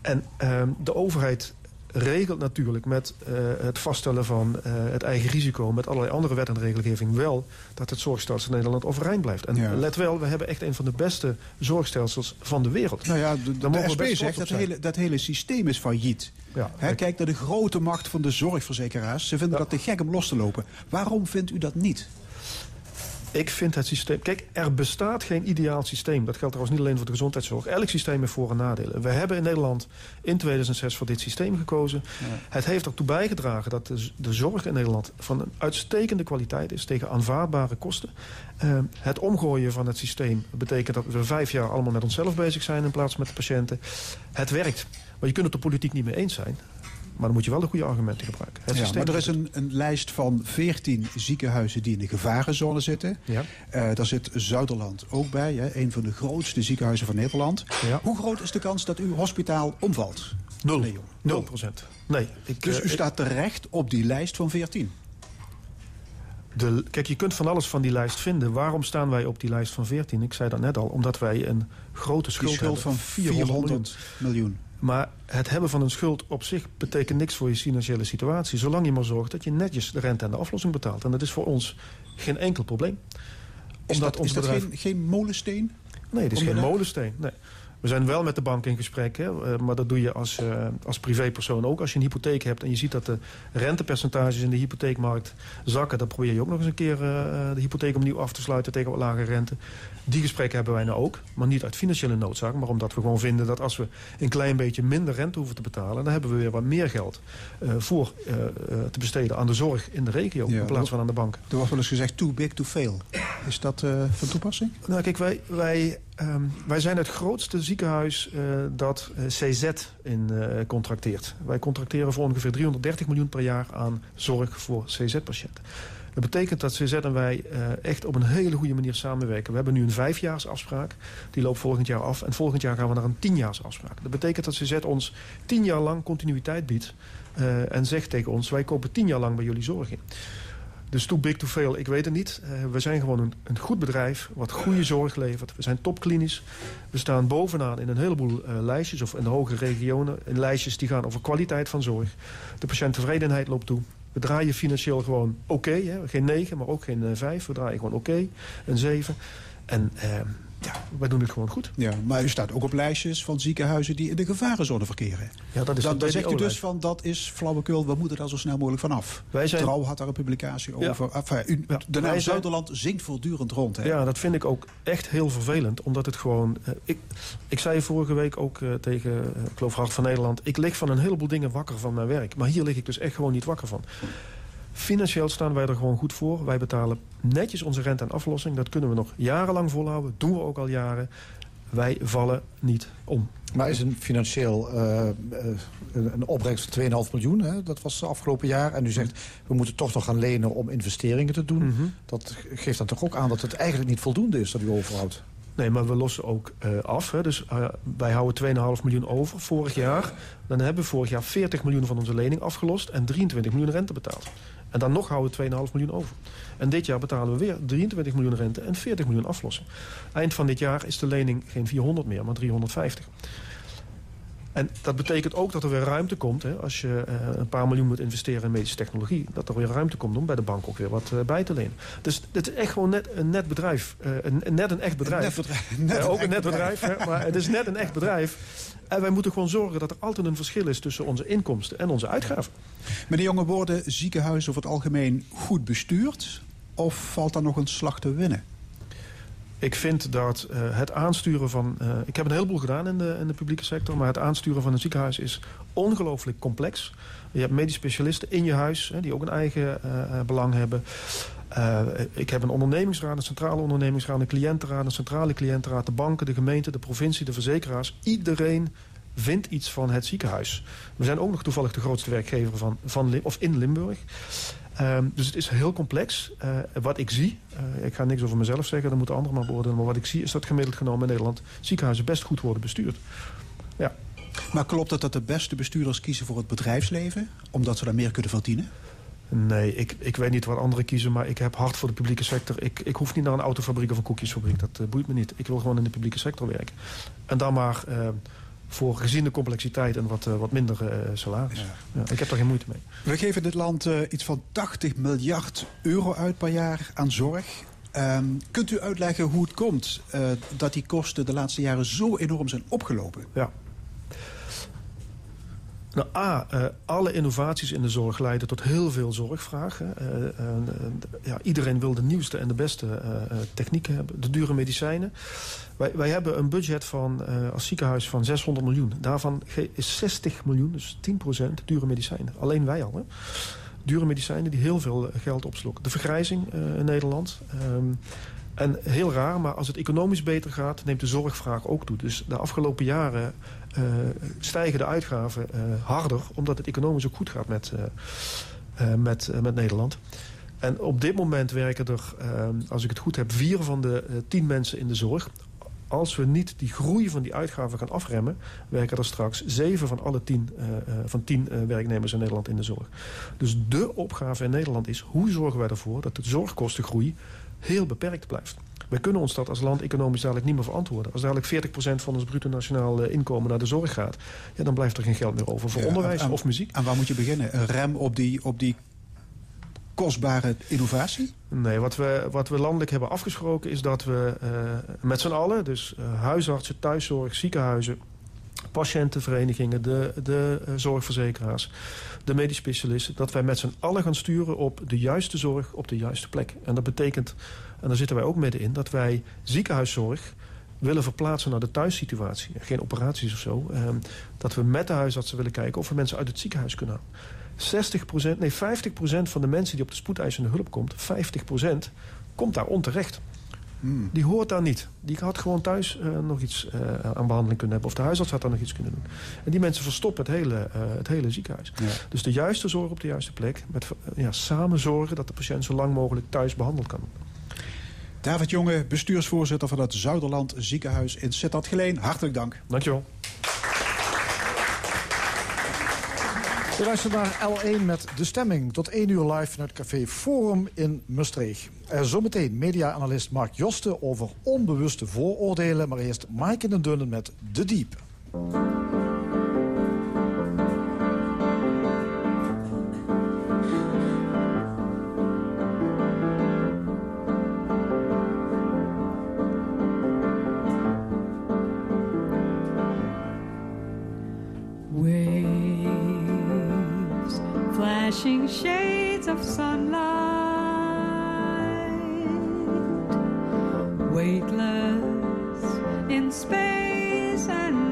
En ehm, de overheid regelt natuurlijk met eh, het vaststellen van het eigen risico... met allerlei andere wet en regelgeving wel... dat het zorgstelsel in Nederland overeind blijft. En Ja. let wel, we hebben echt een van de beste zorgstelsels van de wereld. Nou ja, de, de SP best zegt dat hele, dat hele systeem is failliet. Ja, Hè, kijk naar de grote macht van de zorgverzekeraars. Ze vinden dat te gek om los te lopen. Waarom vindt u dat niet? Ik vind het systeem... Kijk, er bestaat geen ideaal systeem. Dat geldt trouwens niet alleen voor de gezondheidszorg. Elk systeem heeft voor- en nadelen. We hebben in Nederland in 2006 voor dit systeem gekozen. Het heeft ertoe bijgedragen dat de, de zorg in Nederland... van een uitstekende kwaliteit is tegen aanvaardbare kosten. Eh, het omgooien van het systeem betekent dat we vijf jaar allemaal met onszelf bezig zijn... in plaats van met de patiënten. Het werkt. Maar je kunt het er politiek niet mee eens zijn. Maar dan moet je wel de goede argumenten gebruiken. Het Ja, maar er is een, een lijst van 14 ziekenhuizen die in de gevarenzone zitten. Ja. Eh, daar zit Zuiderland ook bij, hè, een van de grootste ziekenhuizen van Nederland. Ja. Hoe groot is de kans dat uw hospitaal omvalt? Nul. Nee. Nul procent. Nee. Ik, Dus eh, u ik- staat terecht op die lijst van 14. De, kijk, je kunt van alles van die lijst vinden. Waarom staan wij op die lijst van 14? Ik zei dat net al. Omdat wij een grote schuld, schuld hebben. van 400 miljoen. Maar het hebben van een schuld op zich betekent niks voor je financiële situatie. Zolang je maar zorgt dat je netjes de rente en de aflossing betaalt. En dat is voor ons geen enkel probleem. Is dat, ons is dat bedrijf- geen, geen molensteen? Nee, het is geen molensteen. Nee. We zijn wel met de bank in gesprek, hè, eh, maar dat doe je als, eh, als privépersoon ook. Als je een hypotheek hebt en je ziet dat de rentepercentages in de hypotheekmarkt zakken... dan probeer je ook nog eens een keer eh, de hypotheek opnieuw af te sluiten tegen wat lage rente. Die gesprekken hebben wij nou ook, maar niet uit financiële noodzaak... maar omdat we gewoon vinden dat als we een klein beetje minder rente hoeven te betalen... dan hebben we weer wat meer geld voor te besteden aan de zorg in de regio... Ja, in plaats van aan de bank. Er wordt wel eens gezegd too big to fail. Is dat van toepassing? Nou, kijk, wij, wij, ehm, wij zijn het grootste ziekenhuis eh, dat eh, CZ in eh, contracteert. Wij contracteren voor ongeveer 330 miljoen per jaar aan zorg voor CZ-patiënten. Dat betekent dat CZ en wij echt op een hele goede manier samenwerken. We hebben nu een vijfjaarsafspraak. Die loopt volgend jaar af. En volgend jaar gaan we naar een tienjaarsafspraak. Dat betekent dat CZ ons tien jaar lang continuïteit biedt. en zegt tegen ons, wij kopen tien jaar lang bij jullie zorg in. Dus too big to fail, ik weet het niet. Eh, we zijn gewoon een, een goed bedrijf wat goede zorg levert. We zijn topklinisch. We staan bovenaan in een heleboel eh, lijstjes... of in de hoge regionen, in lijstjes die gaan over kwaliteit van zorg. De patiënttevredenheid loopt toe. We draaien financieel gewoon oké. geen 9, maar ook geen 5. We draaien gewoon oké. Een 7. En eh, ja, wij doen het gewoon goed. Ja, maar u staat ook op lijstjes van ziekenhuizen die in de gevarenzone verkeren. Ja, dat is Dan, zegt u dus van dat is flauwekul, we moeten daar zo snel mogelijk vanaf. Wij zijn- Trouw had daar een publicatie Ja. over. Enfin, u, Ja, de naam zijn- Zuiderland zingt voortdurend rond. Hè? Ja, dat vind ik ook echt heel vervelend. Omdat het gewoon... eh, ik, ik zei vorige week ook eh, tegen, eh, geloof Hart van Nederland... ik lig van een heleboel dingen wakker van mijn werk. Maar hier lig ik dus echt gewoon niet wakker van. Financieel staan wij er gewoon goed voor. Wij betalen netjes onze rente en aflossing. Dat kunnen we nog jarenlang volhouden. doen we ook al jaren. Wij vallen niet om. Maar is een financieel eh, eh, een opbrengst van 2,5 miljoen, hè? dat was afgelopen jaar. En u zegt, we moeten toch nog gaan lenen om investeringen te doen. Mhm. Dat geeft dan toch ook aan dat het eigenlijk niet voldoende is dat u overhoudt. Nee, maar we lossen ook eh, af. Hè. Dus wij houden 2,5 miljoen over vorig jaar. Dan hebben we vorig jaar 40 miljoen van onze lening afgelost... en 23 miljoen rente betaald. En dan nog houden we 2,5 miljoen over. En dit jaar betalen we weer 23 miljoen rente en 40 miljoen aflossing. Eind van dit jaar is de lening geen 400 meer, maar 350. En dat betekent ook dat er weer ruimte komt... Hè, als je eh, een paar miljoen moet investeren in medische technologie... dat er weer ruimte komt om bij de bank ook weer wat eh, bij te lenen. Dus dit is echt gewoon net een net bedrijf. eh, een, een- net een echt bedrijf. Net bedrijf- net een ook een net bedrijf, hè, maar het is net een echt bedrijf. En wij moeten gewoon zorgen dat er altijd een verschil is... tussen onze inkomsten en onze uitgaven. Meneer Jonge, worden ziekenhuizen over het algemeen goed bestuurd? Of valt daar nog een slag te winnen? Ik vind dat eh, het aansturen van... eh, ik heb een heleboel gedaan in de, in de publieke sector... maar het aansturen van een ziekenhuis is ongelooflijk complex. Je hebt medisch specialisten in je huis... Hè, die ook een eigen eh, belang hebben. Ik heb een ondernemingsraad, een centrale ondernemingsraad... een cliëntenraad, een centrale cliëntenraad... de banken, de gemeente, de provincie, de verzekeraars. Iedereen vindt iets van het ziekenhuis. We zijn ook nog toevallig de grootste werkgever van, van of in Limburg. Ehm, dus het is heel complex. Eh, wat ik zie, eh, ik ga niks over mezelf zeggen, dat moeten anderen maar beoordelen. Maar wat ik zie is dat gemiddeld genomen in Nederland ziekenhuizen best goed worden bestuurd. Ja, Maar klopt het dat de beste bestuurders kiezen voor het bedrijfsleven? Omdat ze daar meer kunnen verdienen? nee, ik, ik weet niet wat anderen kiezen, maar ik heb hard voor de publieke sector. Ik, ik hoef niet naar een autofabriek of een koekjesfabriek, dat eh, boeit me niet. Ik wil gewoon in de publieke sector werken. En dan maar eh, voor gezien de complexiteit en wat, wat minder salaris. Ja. ik heb er geen moeite mee. We geven dit land iets van 80 miljard euro uit per jaar aan zorg. Ehm, kunt u uitleggen hoe het komt dat die kosten de laatste jaren zo enorm zijn opgelopen? Ja, nou, A, uh, alle innovaties in de zorg leiden tot heel veel zorgvragen. Uh, uh, ja, iedereen wil de nieuwste en de beste technieken hebben. De dure medicijnen. Wij, wij hebben een budget van, als ziekenhuis van 600 miljoen. Daarvan is 60 miljoen, dus 10% dure medicijnen. Alleen wij al. Hè? Dure medicijnen die heel veel geld opslokken. De vergrijzing in Nederland... Um, en heel raar, maar als het economisch beter gaat... neemt de zorgvraag ook toe. Dus de afgelopen jaren uh, stijgen de uitgaven uh, harder... omdat het economisch ook goed gaat met, uh, met, met Nederland. En op dit moment werken er, als ik het goed heb... vier van de tien mensen in de zorg. Als we niet die groei van die uitgaven gaan afremmen... werken er straks zeven van alle tien, van tien werknemers in Nederland in de zorg. Dus de opgave in Nederland is... hoe zorgen wij ervoor dat de zorgkostengroei heel beperkt blijft. Wij kunnen ons dat als land economisch dadelijk niet meer verantwoorden. Als dadelijk 40% van ons bruto nationaal eh, inkomen naar de zorg gaat... Ja, dan blijft er geen geld meer over voor onderwijs of muziek. En waar moet je beginnen? Een rem op die, op die kostbare innovatie? Nee, wat we, wat we landelijk hebben afgesproken is dat we uh, met z'n allen... dus uh, huisartsen, thuiszorg, ziekenhuizen, patiëntenverenigingen... de, de uh, zorgverzekeraars, de medisch specialisten... dat wij met z'n allen gaan sturen op de juiste zorg op de juiste plek. En dat betekent en daar zitten wij ook middenin, dat wij ziekenhuiszorg willen verplaatsen naar de thuissituatie. Geen operaties of zo. Eh, dat we met de huisartsen willen kijken of we mensen uit het ziekenhuis kunnen halen. 60%, nee 50% van de mensen die op de spoedeisende hulp komt... 50% komt daar onterecht. Hmm. Die hoort daar niet. Die had gewoon thuis uh, nog iets uh, aan behandeling kunnen hebben. Of de huisarts had daar nog iets kunnen doen. En die mensen verstoppen het hele, uh, het hele ziekenhuis. Ja. Dus de juiste zorg op de juiste plek. Met ja, samen zorgen dat de patiënt zo lang mogelijk thuis behandeld kan worden. David Jonge, bestuursvoorzitter van het Zuiderland ziekenhuis in Sittard Geleen. Hartelijk dank. Dankjewel. We luisteren naar L1 met De Stemming. Tot 1 uur live vanuit Café Forum in Maastricht. Er zometeen media-analyst Mark Josten over onbewuste vooroordelen. Maar eerst Mike in Dunnen met De Diep. space and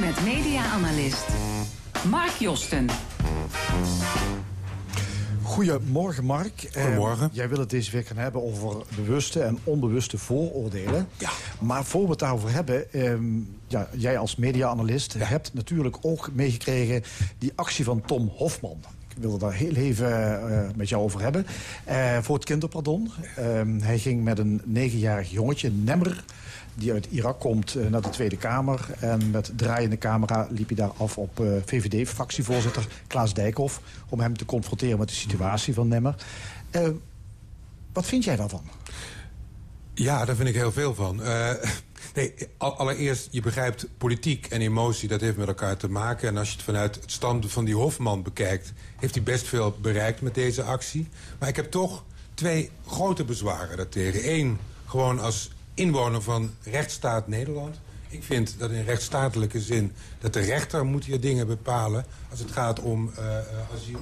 Met media-analyst Mark Josten. Goedemorgen, Mark. Eh, Goedemorgen. jij wil het deze week gaan hebben over bewuste en onbewuste vooroordelen. Ja. Maar voor we het daarover hebben... ehm, ja, jij als media-analyst hebt natuurlijk ook meegekregen... die actie van Tom Hofman. Ik wil het daar heel even eh, met jou over hebben. Eh, voor het kinderpardon. Ehm, hij ging met een negenjarig jongetje, Nemmer die uit Irak komt eh, naar de Tweede Kamer. En met draaiende camera liep hij daar af op eh, VVD-fractievoorzitter Klaas Dijkhoff... om hem te confronteren met de situatie van Nemmer. Eh, wat vind jij daarvan? Ja, daar vind ik heel veel van. Nee, al- allereerst, je begrijpt politiek en emotie, dat heeft met elkaar te maken. En als je het vanuit het standpunt van die Hofman bekijkt... heeft hij best veel bereikt met deze actie. Maar ik heb toch twee grote bezwaren daartegen. Eén, gewoon als inwoner van rechtsstaat Nederland... Ik vind dat in rechtsstatelijke zin dat de rechter moet hier dingen bepalen als het gaat om eh, eh, asiel.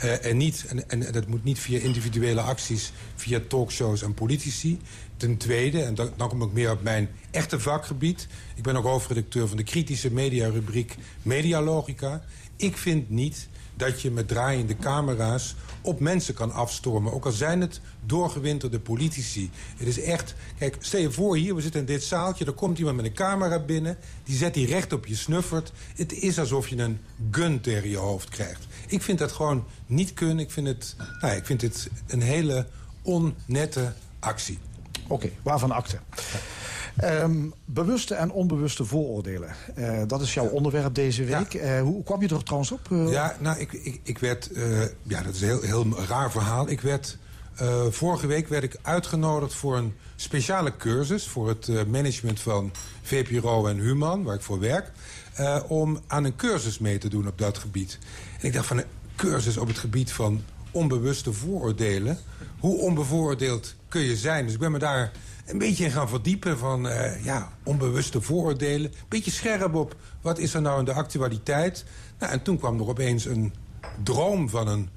Eh, en, niet, en, dat moet niet via individuele acties, via talkshows en politici. Ten tweede, en dan, dan kom ik meer op mijn echte vakgebied. Ik ben ook hoofdredacteur van de kritische mediarubriek Medialogica. Ik vind niet dat je met draaiende camera's op mensen kan afstormen. Ook al zijn het doorgewinterde politici. Het is echt... Kijk, stel je voor hier, we zitten in dit zaaltje... er komt iemand met een camera binnen... die zet die recht op je snuffert. Het is alsof je een gun tegen je hoofd krijgt. Ik vind dat gewoon niet kunnen. Ik vind het, nou, ik vind het een hele onnette actie. Oké, waarvan akte? Ehm, bewuste en onbewuste vooroordelen. Eh, dat is jouw onderwerp deze week. Eh, hoe kwam je er trouwens op? Eh, Ja, nou, ik, ik, ik werd... ja, dat is een heel, heel raar verhaal. Ik werd... vorige week werd ik uitgenodigd voor een speciale cursus... voor het management van VPRO en Human, waar ik voor werk... om aan een cursus mee te doen op dat gebied. En ik dacht van een cursus op het gebied van onbewuste vooroordelen... hoe onbevooroordeeld kun je zijn? Dus ik ben me daar een beetje gaan verdiepen van eh, ja, onbewuste vooroordelen. Een beetje scherp op wat is er nou in de actualiteit. Nou, en toen kwam er opeens een droom van een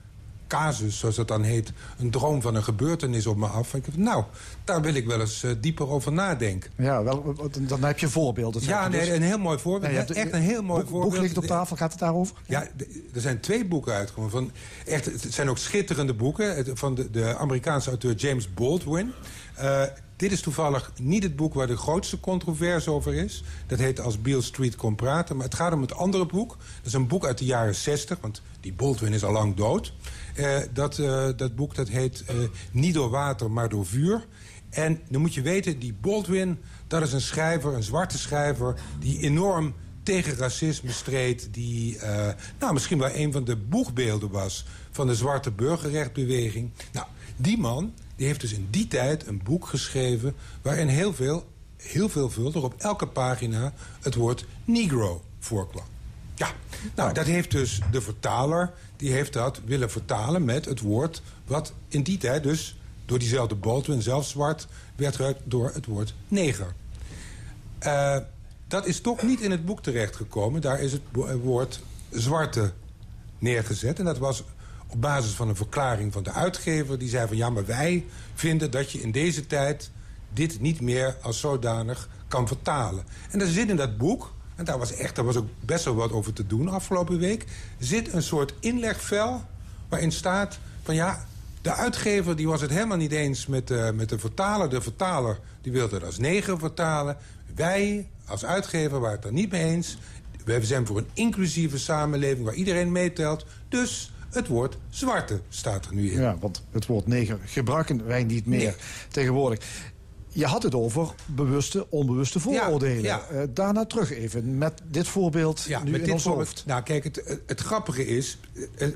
casus, zoals dat dan heet. Een droom van een gebeurtenis op me af. En ik dacht, nou, daar wil ik wel eens eh, dieper over nadenken. Ja, wel, dan heb je een voorbeeld. dat zeg Ja, nee, dus. een heel mooi voorbeeld. Nee, hebt- echt een heel mooi boek, voorbeeld. boek ligt op tafel, gaat het daarover? Ja, er zijn twee boeken uitgekomen. Van, echt, het zijn ook schitterende boeken. Van de, de Amerikaanse auteur James Baldwin. Eh, dit is toevallig niet het boek waar de grootste controverse over is. Dat heet Als Beale Street kon praten. Maar het gaat om het andere boek. Dat is een boek uit de jaren 60. Want die Baldwin is al lang dood. Eh, dat, eh, dat boek dat heet Niet door water, maar door vuur. En dan moet je weten, die Baldwin... dat is een schrijver, een zwarte schrijver... die enorm tegen racisme streed... die nou, misschien wel een van de boegbeelden was van de zwarte burgerrechtbeweging. Nou, die man die heeft dus in die tijd een boek geschreven... waarin heel veel, heel veelvuldig op elke pagina het woord negro voorkwam. Ja, nou, dat heeft dus de vertaler... die heeft dat willen vertalen met het woord... wat in die tijd dus door diezelfde Baldwin, zelf zwart... werd gebruikt door het woord neger. Uh, dat is toch niet in het boek terechtgekomen. Daar is het woord zwarte neergezet. En dat was op basis van een verklaring van de uitgever. Die zei van ja, maar wij vinden dat je in deze tijd... dit niet meer als zodanig kan vertalen. En er zit in dat boek, en daar was, echt, daar was ook best wel wat over te doen afgelopen week... zit een soort inlegvel waarin staat van ja... De uitgever die was het helemaal niet eens met, uh, met de vertaler. De vertaler die wilde het als neger vertalen. Wij als uitgever waren het er niet mee eens. We zijn voor een inclusieve samenleving waar iedereen meetelt. Dus het woord zwarte staat er nu in. Ja, want het woord neger gebruiken wij niet meer tegenwoordig. Je had het over bewuste, onbewuste vooroordelen. Ja, ja. Uh, daarna terug even met dit voorbeeld ja, nu met in dit ons hoofd. Nou, kijk, het, het grappige is... Uh,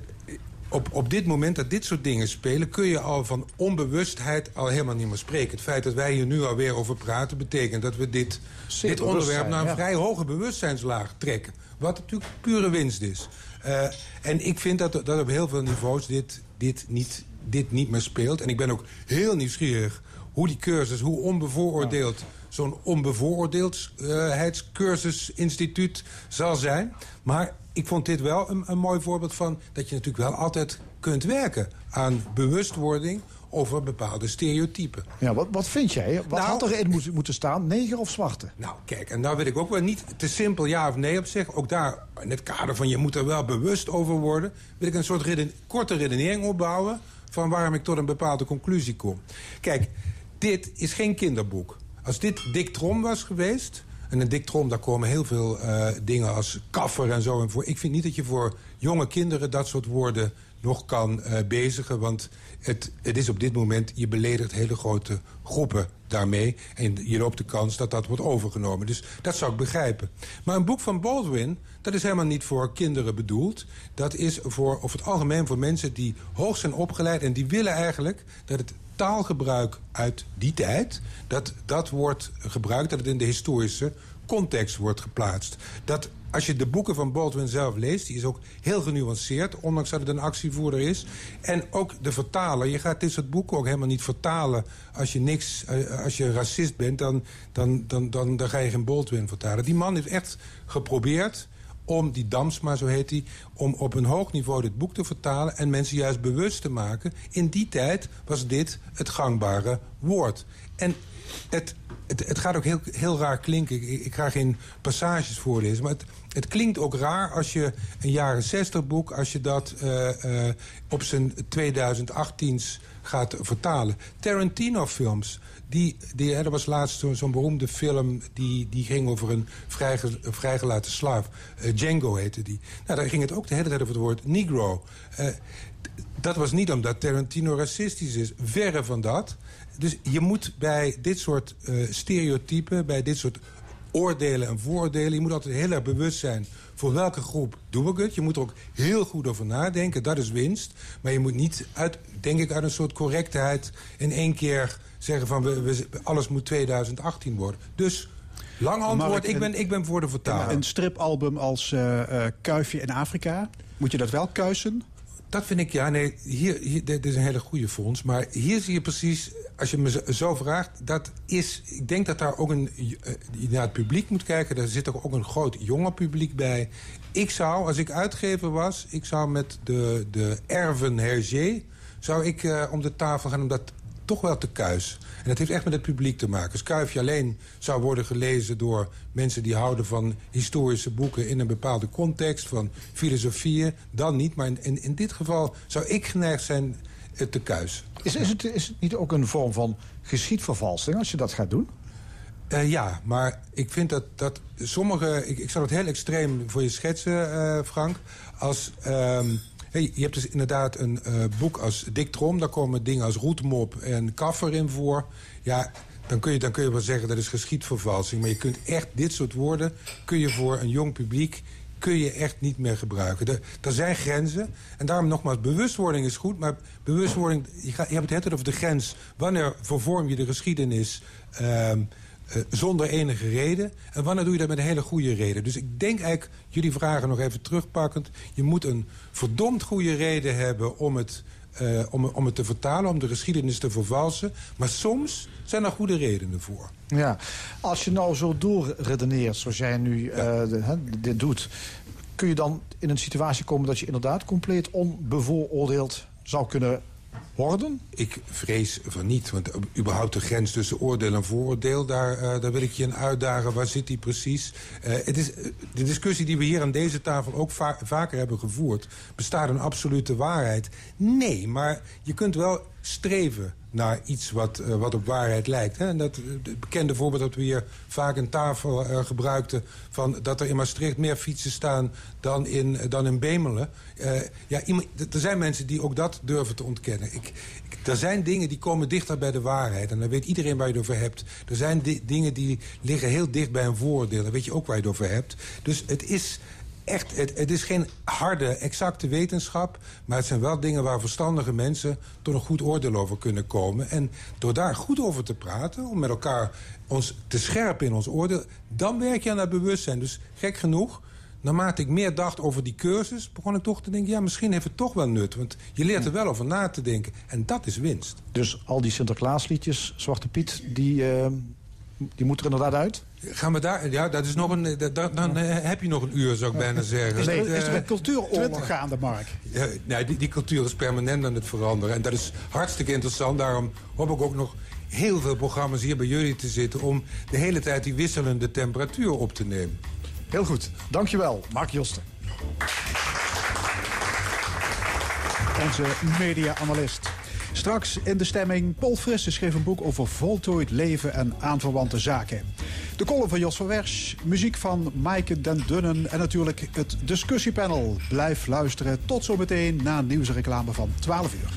op, op dit moment dat dit soort dingen spelen... kun je al van onbewustheid al helemaal niet meer spreken. Het feit dat wij hier nu alweer over praten... betekent dat we dit, dit onderwerp naar een vrij hoge bewustzijnslaag trekken. Wat natuurlijk pure winst is. Uh, en ik vind dat, dat op heel veel niveaus dit, dit, niet, dit niet meer speelt. En ik ben ook heel nieuwsgierig hoe die cursus, hoe onbevooroordeeld... zo'n onbevooroordeeldheidscursusinstituut zal zijn. Maar ik vond dit wel een, een mooi voorbeeld van... dat je natuurlijk wel altijd kunt werken aan bewustwording over bepaalde stereotypen. Ja, wat, wat vind jij? Wat nou, had erin moeten staan, neger of zwarte? Nou, kijk, en daar wil ik ook wel niet te simpel ja of nee op zeggen. Ook daar, in het kader van je moet er wel bewust over worden... wil ik een soort reden, korte redenering opbouwen... van waarom ik tot een bepaalde conclusie kom. Kijk, dit is geen kinderboek. Als dit Dick Trom was geweest... En een diktrom, daar komen heel veel uh, dingen als kaffer en zo. En voor. Ik vind niet dat je voor jonge kinderen dat soort woorden nog kan uh, bezigen. Want het, het is op dit moment, je beledigt hele grote groepen daarmee. En je loopt de kans dat dat wordt overgenomen. Dus dat zou ik begrijpen. Maar een boek van Baldwin, dat is helemaal niet voor kinderen bedoeld. Dat is voor, over het algemeen voor mensen die hoog zijn opgeleid... en die willen eigenlijk dat het taalgebruik uit die tijd... dat dat wordt gebruikt, dat het in de historische context wordt geplaatst. Dat als je de boeken van Baldwin zelf leest... die is ook heel genuanceerd, ondanks dat het een actievoerder is. En ook de vertaler. Je gaat dit soort boeken ook helemaal niet vertalen... als je, niks, eh, als je racist bent, dan, dan, dan, dan, ga je geen Baldwin vertalen. Die man heeft echt geprobeerd om die Damsma, zo heet hij... om op een hoog niveau dit boek te vertalen... en mensen juist bewust te maken. In die tijd was dit het gangbare woord. En het, het, het gaat ook heel, heel raar klinken. Ik, ik ga geen passages voorlezen, maar het, het klinkt ook raar als je een jaren 60 boek... als je dat uh, uh, op zijn 2018's gaat vertalen. Tarantino-films die, die, er was laatst zo'n beroemde film... Die, die ging over een, vrijge, vrijgelaten slaaf. Uh, Django heette die. Nou, daar ging het ook de hele tijd over het woord negro. Dat was niet omdat Tarantino racistisch is. Verre van dat. Dus je moet bij dit soort uh, stereotypen... bij dit soort oordelen en vooroordelen... je moet altijd heel erg bewust zijn voor welke groep doe ik het. Je moet er ook heel goed over nadenken, dat is winst. Maar je moet niet, uit, denk ik, uit een soort correctheid... in één keer zeggen van we, we, alles moet 2018 worden. Dus lang antwoord, ik, ben, ik ben voor de vertaling. Een stripalbum als uh, uh, Kuifje in Afrika, moet je dat wel kuisen? Dat vind ik, ja, nee, hier, hier, dit is een hele goede fonds. Maar hier zie je precies, als je me zo vraagt, dat is... Ik denk dat daar ook een, uh, naar het publiek moet kijken. Daar zit er ook een groot jonge publiek bij. Ik zou, als ik uitgever was, ik zou met de, de Erven Hergé... zou ik uh, om de tafel gaan, omdat toch wel te kuis. En dat heeft echt met het publiek te maken. Als Kuifje alleen zou worden gelezen door mensen die houden van historische boeken... in een bepaalde context, van filosofieën, dan niet. Maar in, in, dit geval zou ik geneigd zijn te kuis. Is, is, het, is het niet ook een vorm van geschiedvervalsing als je dat gaat doen? Uh, ja, maar ik vind dat, dat sommige... Ik, ik zal het heel extreem voor je schetsen, uh, Frank. Als... Uh, Hey, je hebt dus inderdaad een uh, boek als Dick Trom. Daar komen dingen als roetmop en kaffer in voor. Ja, dan kun, je, dan kun je wel zeggen dat is geschiedvervalsing. Maar je kunt echt dit soort woorden... kun je voor een jong publiek kun je echt niet meer gebruiken. Er, er zijn grenzen. En daarom nogmaals, bewustwording is goed. Maar bewustwording, je, gaat, je hebt het over de grens. Wanneer vervorm je de geschiedenis... ehm, eh, zonder enige reden. En wanneer doe je dat met een hele goede reden? Dus ik denk eigenlijk, jullie vragen nog even terugpakkend... je moet een verdomd goede reden hebben om het, eh, om, om het te vertalen... om de geschiedenis te vervalsen. Maar soms zijn er goede redenen voor. Ja, als je nou zo doorredeneert zoals jij nu eh, dit doet... kun je dan in een situatie komen dat je inderdaad compleet onbevooroordeeld zou kunnen Ik vrees van niet, want überhaupt de grens tussen oordeel en vooroordeel... daar, eh, daar wil ik je in uitdagen, waar zit die precies? Eh, het is, eh, de discussie die we hier aan deze tafel ook va- vaker hebben gevoerd... bestaat een absolute waarheid? Nee, maar je kunt wel streven naar iets wat, wat op waarheid lijkt. Hè? En dat, het bekende voorbeeld dat we hier vaak aan tafel gebruikten... Van dat er in Maastricht meer fietsen staan dan in, dan in Bemelen. Ja, er zijn mensen die ook dat durven te ontkennen. Er zijn dingen die komen dichter bij de waarheid. En dan weet iedereen waar je het over hebt. Er zijn di- dingen die liggen heel dicht bij een vooroordeel. Dan weet je ook waar je het over hebt. Dus het is echt, het, het is geen harde, exacte wetenschap... maar het zijn wel dingen waar verstandige mensen... tot een goed oordeel over kunnen komen. En door daar goed over te praten... om met elkaar ons te scherpen in ons oordeel... dan werk je aan dat bewustzijn. Dus gek genoeg... Naarmate ik meer dacht over die cursus, begon ik toch te denken... ja, misschien heeft het toch wel nut, want je leert er wel over na te denken. En dat is winst. Dus al die Sinterklaasliedjes, Zwarte Piet, die, eh, die moeten er inderdaad uit? Gaan we daar... Ja, dat is nog een... dat- dat- dan eh, heb je nog een uur, zou ik bijna zeggen. Is er, Dat, is er eh, een cultuuroorlog gaande, Mark? Ja, nee, die, die cultuur is permanent aan het veranderen. En dat is hartstikke interessant. Daarom hoop ik ook nog heel veel programma's hier bij jullie te zitten... om de hele tijd die wisselende temperatuur op te nemen. Heel goed. Dankjewel, Mark Josten. Onze media-analyst. Straks in de stemming, Paul Frisse schreef een boek over voltooid leven en aanverwante zaken. De column van Jos van Wersch, muziek van Maaike den Dunnen en natuurlijk het discussiepanel. Blijf luisteren, tot zometeen na nieuwsreclame van 12 uur.